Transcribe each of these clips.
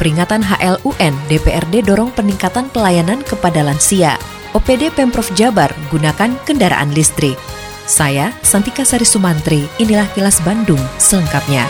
Peringatan HLUN, DPRD dorong peningkatan pelayanan kepada lansia. OPD Pemprov Jabar gunakan kendaraan listrik. Saya, Santika Sari Sumantri, inilah kilas Bandung selengkapnya.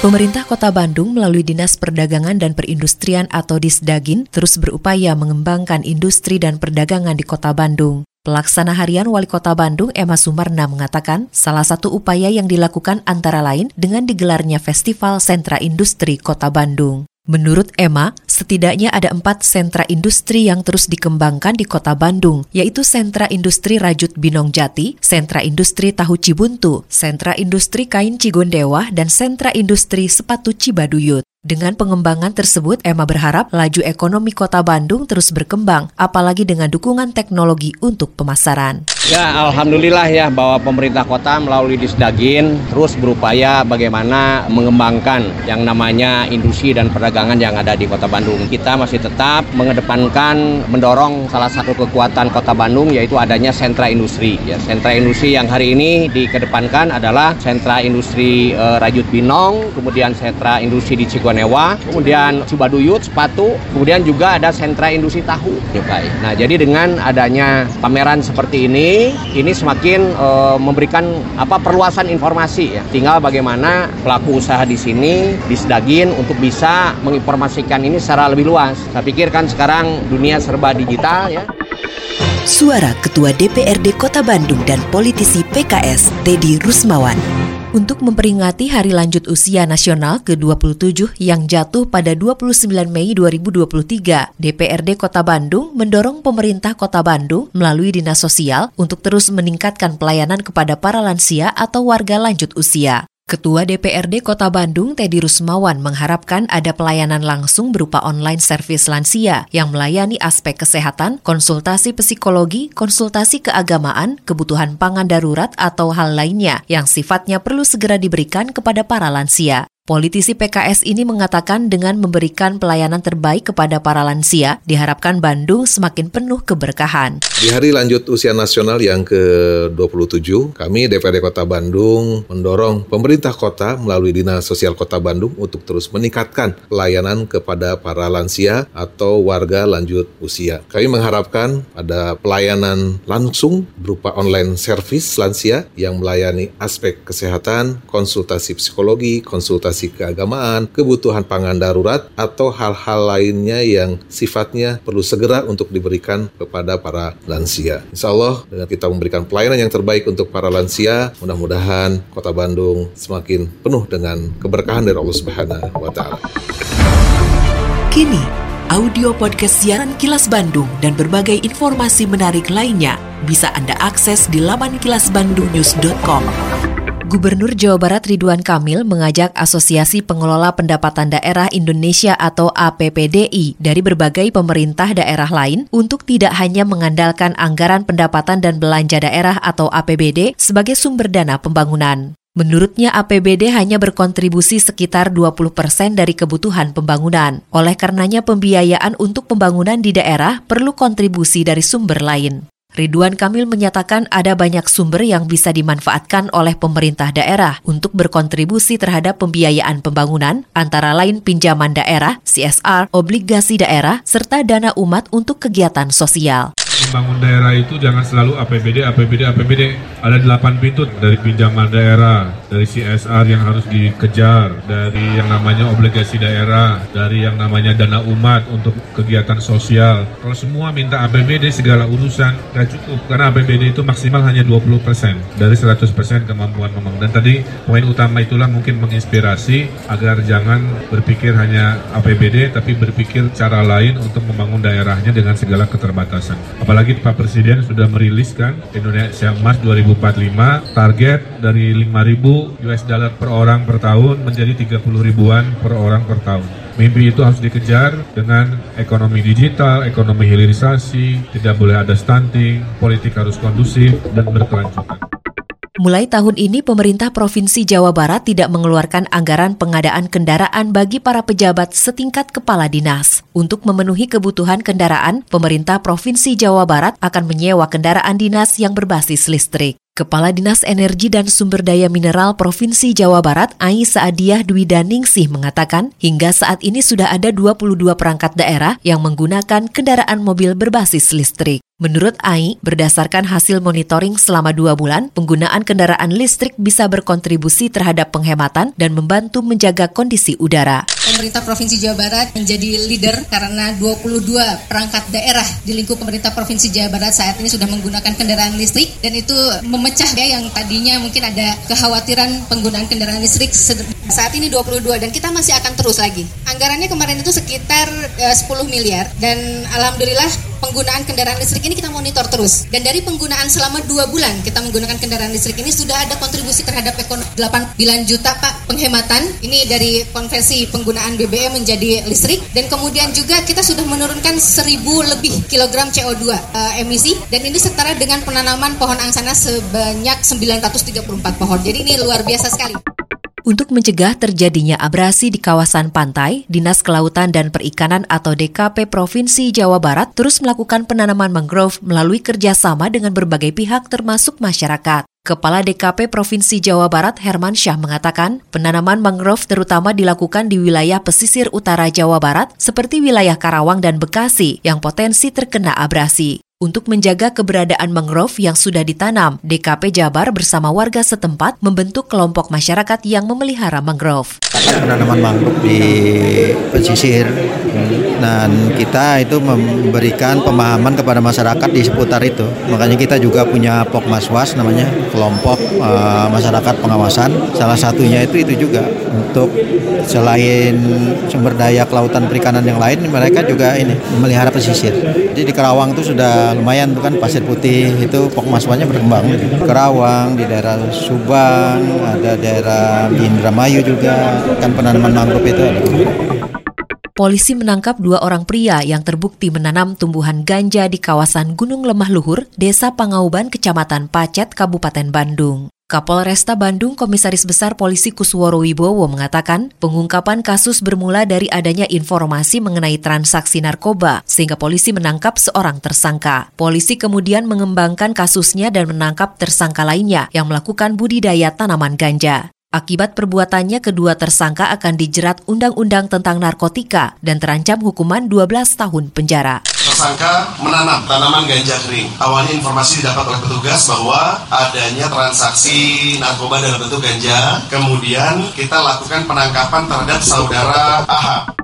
Pemerintah Kota Bandung melalui Dinas Perdagangan dan Perindustrian atau Disdagin terus berupaya mengembangkan industri dan perdagangan di Kota Bandung. Pelaksana harian Wali Kota Bandung Emma Sumarna mengatakan salah satu upaya yang dilakukan antara lain dengan digelarnya Festival Sentra Industri Kota Bandung. Menurut Emma, setidaknya ada empat sentra industri yang terus dikembangkan di kota Bandung, yaitu Sentra Industri Rajut Binong Jati, Sentra Industri Tahu Cibuntu, Sentra Industri Kain Cigondewa, dan Sentra Industri Sepatu Cibaduyut. Dengan pengembangan tersebut, Emma berharap laju ekonomi kota Bandung terus berkembang, apalagi dengan dukungan teknologi untuk pemasaran. Ya, Alhamdulillah ya bahwa pemerintah kota melalui Disdagin terus berupaya bagaimana mengembangkan yang namanya industri dan perdagangan yang ada di kota Bandung. Kita masih tetap mengedepankan, mendorong salah satu kekuatan kota Bandung yaitu adanya sentra industri. Ya, sentra industri yang hari ini dikedepankan adalah sentra industri e, Rajut Binong, kemudian sentra industri di Cikoneng Newa, kemudian Cibaduyut, sepatu, kemudian juga ada sentra industri tahu. Nah, jadi dengan adanya pameran seperti ini, ini semakin e, memberikan apa perluasan informasi ya. Tinggal bagaimana pelaku usaha di sini disdagin untuk bisa menginformasikan ini secara lebih luas. Saya pikir kan sekarang dunia serba digital ya. Suara Ketua DPRD Kota Bandung dan politisi PKS, Dedi Rusmawan untuk memperingati Hari Lanjut Usia Nasional ke-27 yang jatuh pada 29 Mei 2023, DPRD Kota Bandung mendorong pemerintah Kota Bandung melalui Dinas Sosial untuk terus meningkatkan pelayanan kepada para lansia atau warga lanjut usia. Ketua DPRD Kota Bandung, Teddy Rusmawan, mengharapkan ada pelayanan langsung berupa online servis lansia yang melayani aspek kesehatan, konsultasi psikologi, konsultasi keagamaan, kebutuhan pangan darurat, atau hal lainnya yang sifatnya perlu segera diberikan kepada para lansia. Politisi PKS ini mengatakan dengan memberikan pelayanan terbaik kepada para lansia, diharapkan Bandung semakin penuh keberkahan. Di hari lanjut usia nasional yang ke-27, kami DPRD Kota Bandung mendorong pemerintah kota melalui Dinas Sosial Kota Bandung untuk terus meningkatkan pelayanan kepada para lansia atau warga lanjut usia. Kami mengharapkan ada pelayanan langsung berupa online service lansia yang melayani aspek kesehatan, konsultasi psikologi, konsultasi konsultasi keagamaan, kebutuhan pangan darurat, atau hal-hal lainnya yang sifatnya perlu segera untuk diberikan kepada para lansia. Insya Allah dengan kita memberikan pelayanan yang terbaik untuk para lansia, mudah-mudahan kota Bandung semakin penuh dengan keberkahan dari Allah Subhanahu wa taala. Kini, audio podcast siaran Kilas Bandung dan berbagai informasi menarik lainnya bisa Anda akses di laman kilasbandungnews.com. Gubernur Jawa Barat Ridwan Kamil mengajak Asosiasi Pengelola Pendapatan Daerah Indonesia atau APPDI dari berbagai pemerintah daerah lain untuk tidak hanya mengandalkan anggaran pendapatan dan belanja daerah atau APBD sebagai sumber dana pembangunan. Menurutnya APBD hanya berkontribusi sekitar 20 persen dari kebutuhan pembangunan. Oleh karenanya pembiayaan untuk pembangunan di daerah perlu kontribusi dari sumber lain. Ridwan Kamil menyatakan ada banyak sumber yang bisa dimanfaatkan oleh pemerintah daerah untuk berkontribusi terhadap pembiayaan pembangunan, antara lain pinjaman daerah, CSR, obligasi daerah, serta dana umat untuk kegiatan sosial membangun daerah itu jangan selalu APBD, APBD, APBD. Ada delapan pintu dari pinjaman daerah, dari CSR yang harus dikejar, dari yang namanya obligasi daerah, dari yang namanya dana umat untuk kegiatan sosial. Kalau semua minta APBD segala urusan nggak cukup karena APBD itu maksimal hanya 20% dari 100% kemampuan membangun. Dan tadi poin utama itulah mungkin menginspirasi agar jangan berpikir hanya APBD tapi berpikir cara lain untuk membangun daerahnya dengan segala keterbatasan. Apalagi Apalagi Pak Presiden sudah meriliskan Indonesia Emas 2045 target dari 5.000 US dollar per orang per tahun menjadi 30 ribuan per orang per tahun. Mimpi itu harus dikejar dengan ekonomi digital, ekonomi hilirisasi, tidak boleh ada stunting, politik harus kondusif dan berkelanjutan. Mulai tahun ini, pemerintah Provinsi Jawa Barat tidak mengeluarkan anggaran pengadaan kendaraan bagi para pejabat setingkat kepala dinas. Untuk memenuhi kebutuhan kendaraan, pemerintah Provinsi Jawa Barat akan menyewa kendaraan dinas yang berbasis listrik. Kepala Dinas Energi dan Sumber Daya Mineral Provinsi Jawa Barat, Ai Saadiah Dwi Daningsih mengatakan, hingga saat ini sudah ada 22 perangkat daerah yang menggunakan kendaraan mobil berbasis listrik. Menurut Ai, berdasarkan hasil monitoring selama dua bulan, penggunaan kendaraan listrik bisa berkontribusi terhadap penghematan dan membantu menjaga kondisi udara. Pemerintah Provinsi Jawa Barat menjadi leader karena 22 perangkat daerah di lingkup pemerintah Provinsi Jawa Barat saat ini sudah menggunakan kendaraan listrik dan itu memecah ya yang tadinya mungkin ada kekhawatiran penggunaan kendaraan listrik saat ini 22 dan kita masih akan terus lagi. Anggarannya kemarin itu sekitar uh, eh, 10 miliar dan alhamdulillah penggunaan kendaraan listrik ini kita monitor terus. Dan dari penggunaan selama dua bulan kita menggunakan kendaraan listrik ini sudah ada kontribusi terhadap ekonomi 8 juta Pak penghematan. Ini dari konversi penggunaan BBM menjadi listrik. Dan kemudian juga kita sudah menurunkan 1000 lebih kilogram CO2 uh, eh, emisi. Dan ini setara dengan penanaman pohon angsana sebanyak 934 pohon. Jadi ini luar biasa sekali. Untuk mencegah terjadinya abrasi di kawasan pantai, Dinas Kelautan dan Perikanan atau DKP Provinsi Jawa Barat terus melakukan penanaman mangrove melalui kerjasama dengan berbagai pihak termasuk masyarakat. Kepala DKP Provinsi Jawa Barat Herman Syah mengatakan, penanaman mangrove terutama dilakukan di wilayah pesisir utara Jawa Barat seperti wilayah Karawang dan Bekasi yang potensi terkena abrasi. Untuk menjaga keberadaan mangrove yang sudah ditanam, DKP Jabar bersama warga setempat membentuk kelompok masyarakat yang memelihara mangrove. Penanaman mangrove di pesisir dan kita itu memberikan pemahaman kepada masyarakat di seputar itu. Makanya kita juga punya Pokmaswas namanya kelompok uh, masyarakat pengawasan. Salah satunya itu itu juga untuk selain sumber daya kelautan perikanan yang lain, mereka juga ini memelihara pesisir. Jadi di Kerawang itu sudah lumayan tuh kan pasir putih itu pokmaswanya berkembang Kerawang di daerah Subang ada daerah Indramayu juga kan penanaman mangrove itu ada Polisi menangkap dua orang pria yang terbukti menanam tumbuhan ganja di kawasan Gunung Lemah Luhur, Desa Pangauban, Kecamatan Pacet, Kabupaten Bandung. Kapolresta Bandung Komisaris Besar Polisi Kusworo Wibowo mengatakan pengungkapan kasus bermula dari adanya informasi mengenai transaksi narkoba sehingga polisi menangkap seorang tersangka. Polisi kemudian mengembangkan kasusnya dan menangkap tersangka lainnya yang melakukan budidaya tanaman ganja. Akibat perbuatannya, kedua tersangka akan dijerat Undang-Undang tentang Narkotika dan terancam hukuman 12 tahun penjara tersangka menanam tanaman ganja kering. Awalnya informasi didapat oleh petugas bahwa adanya transaksi narkoba dalam bentuk ganja. Kemudian kita lakukan penangkapan terhadap saudara AH.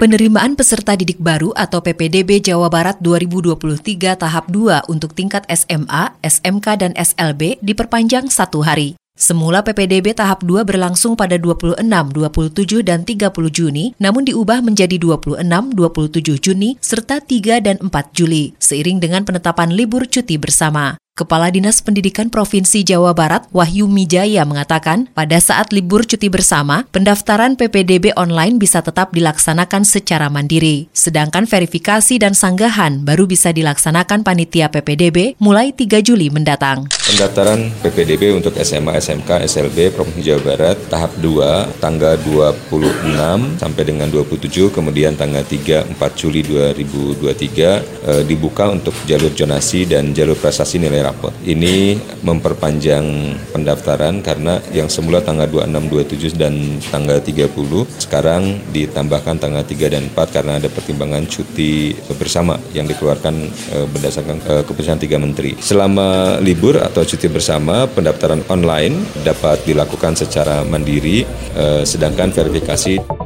Penerimaan peserta didik baru atau PPDB Jawa Barat 2023 tahap 2 untuk tingkat SMA, SMK, dan SLB diperpanjang satu hari. Semula PPDB tahap 2 berlangsung pada 26, 27, dan 30 Juni, namun diubah menjadi 26, 27 Juni, serta 3 dan 4 Juli, seiring dengan penetapan libur cuti bersama. Kepala Dinas Pendidikan Provinsi Jawa Barat, Wahyu Mijaya mengatakan, pada saat libur cuti bersama, pendaftaran PPDB online bisa tetap dilaksanakan secara mandiri. Sedangkan verifikasi dan sanggahan baru bisa dilaksanakan panitia PPDB mulai 3 Juli mendatang. Pendaftaran PPDB untuk SMA, SMK, SLB Provinsi Jawa Barat tahap 2 tanggal 26 sampai dengan 27, kemudian tanggal 3 4 Juli 2023 eh, dibuka untuk jalur jonasi dan jalur prestasi nilai rapot. Ini memperpanjang pendaftaran karena yang semula tanggal 26, 27 dan tanggal 30 sekarang ditambahkan tanggal 3 dan 4 karena ada pertimbangan cuti bersama yang dikeluarkan e, berdasarkan e, keputusan tiga menteri. Selama libur atau cuti bersama pendaftaran online dapat dilakukan secara mandiri e, sedangkan verifikasi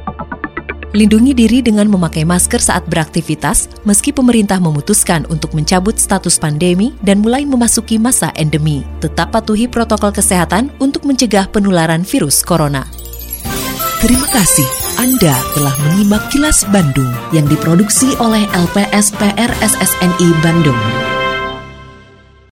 Lindungi diri dengan memakai masker saat beraktivitas, meski pemerintah memutuskan untuk mencabut status pandemi dan mulai memasuki masa endemi. Tetap patuhi protokol kesehatan untuk mencegah penularan virus corona. Terima kasih Anda telah menyimak kilas Bandung yang diproduksi oleh LPSPR SSNI Bandung.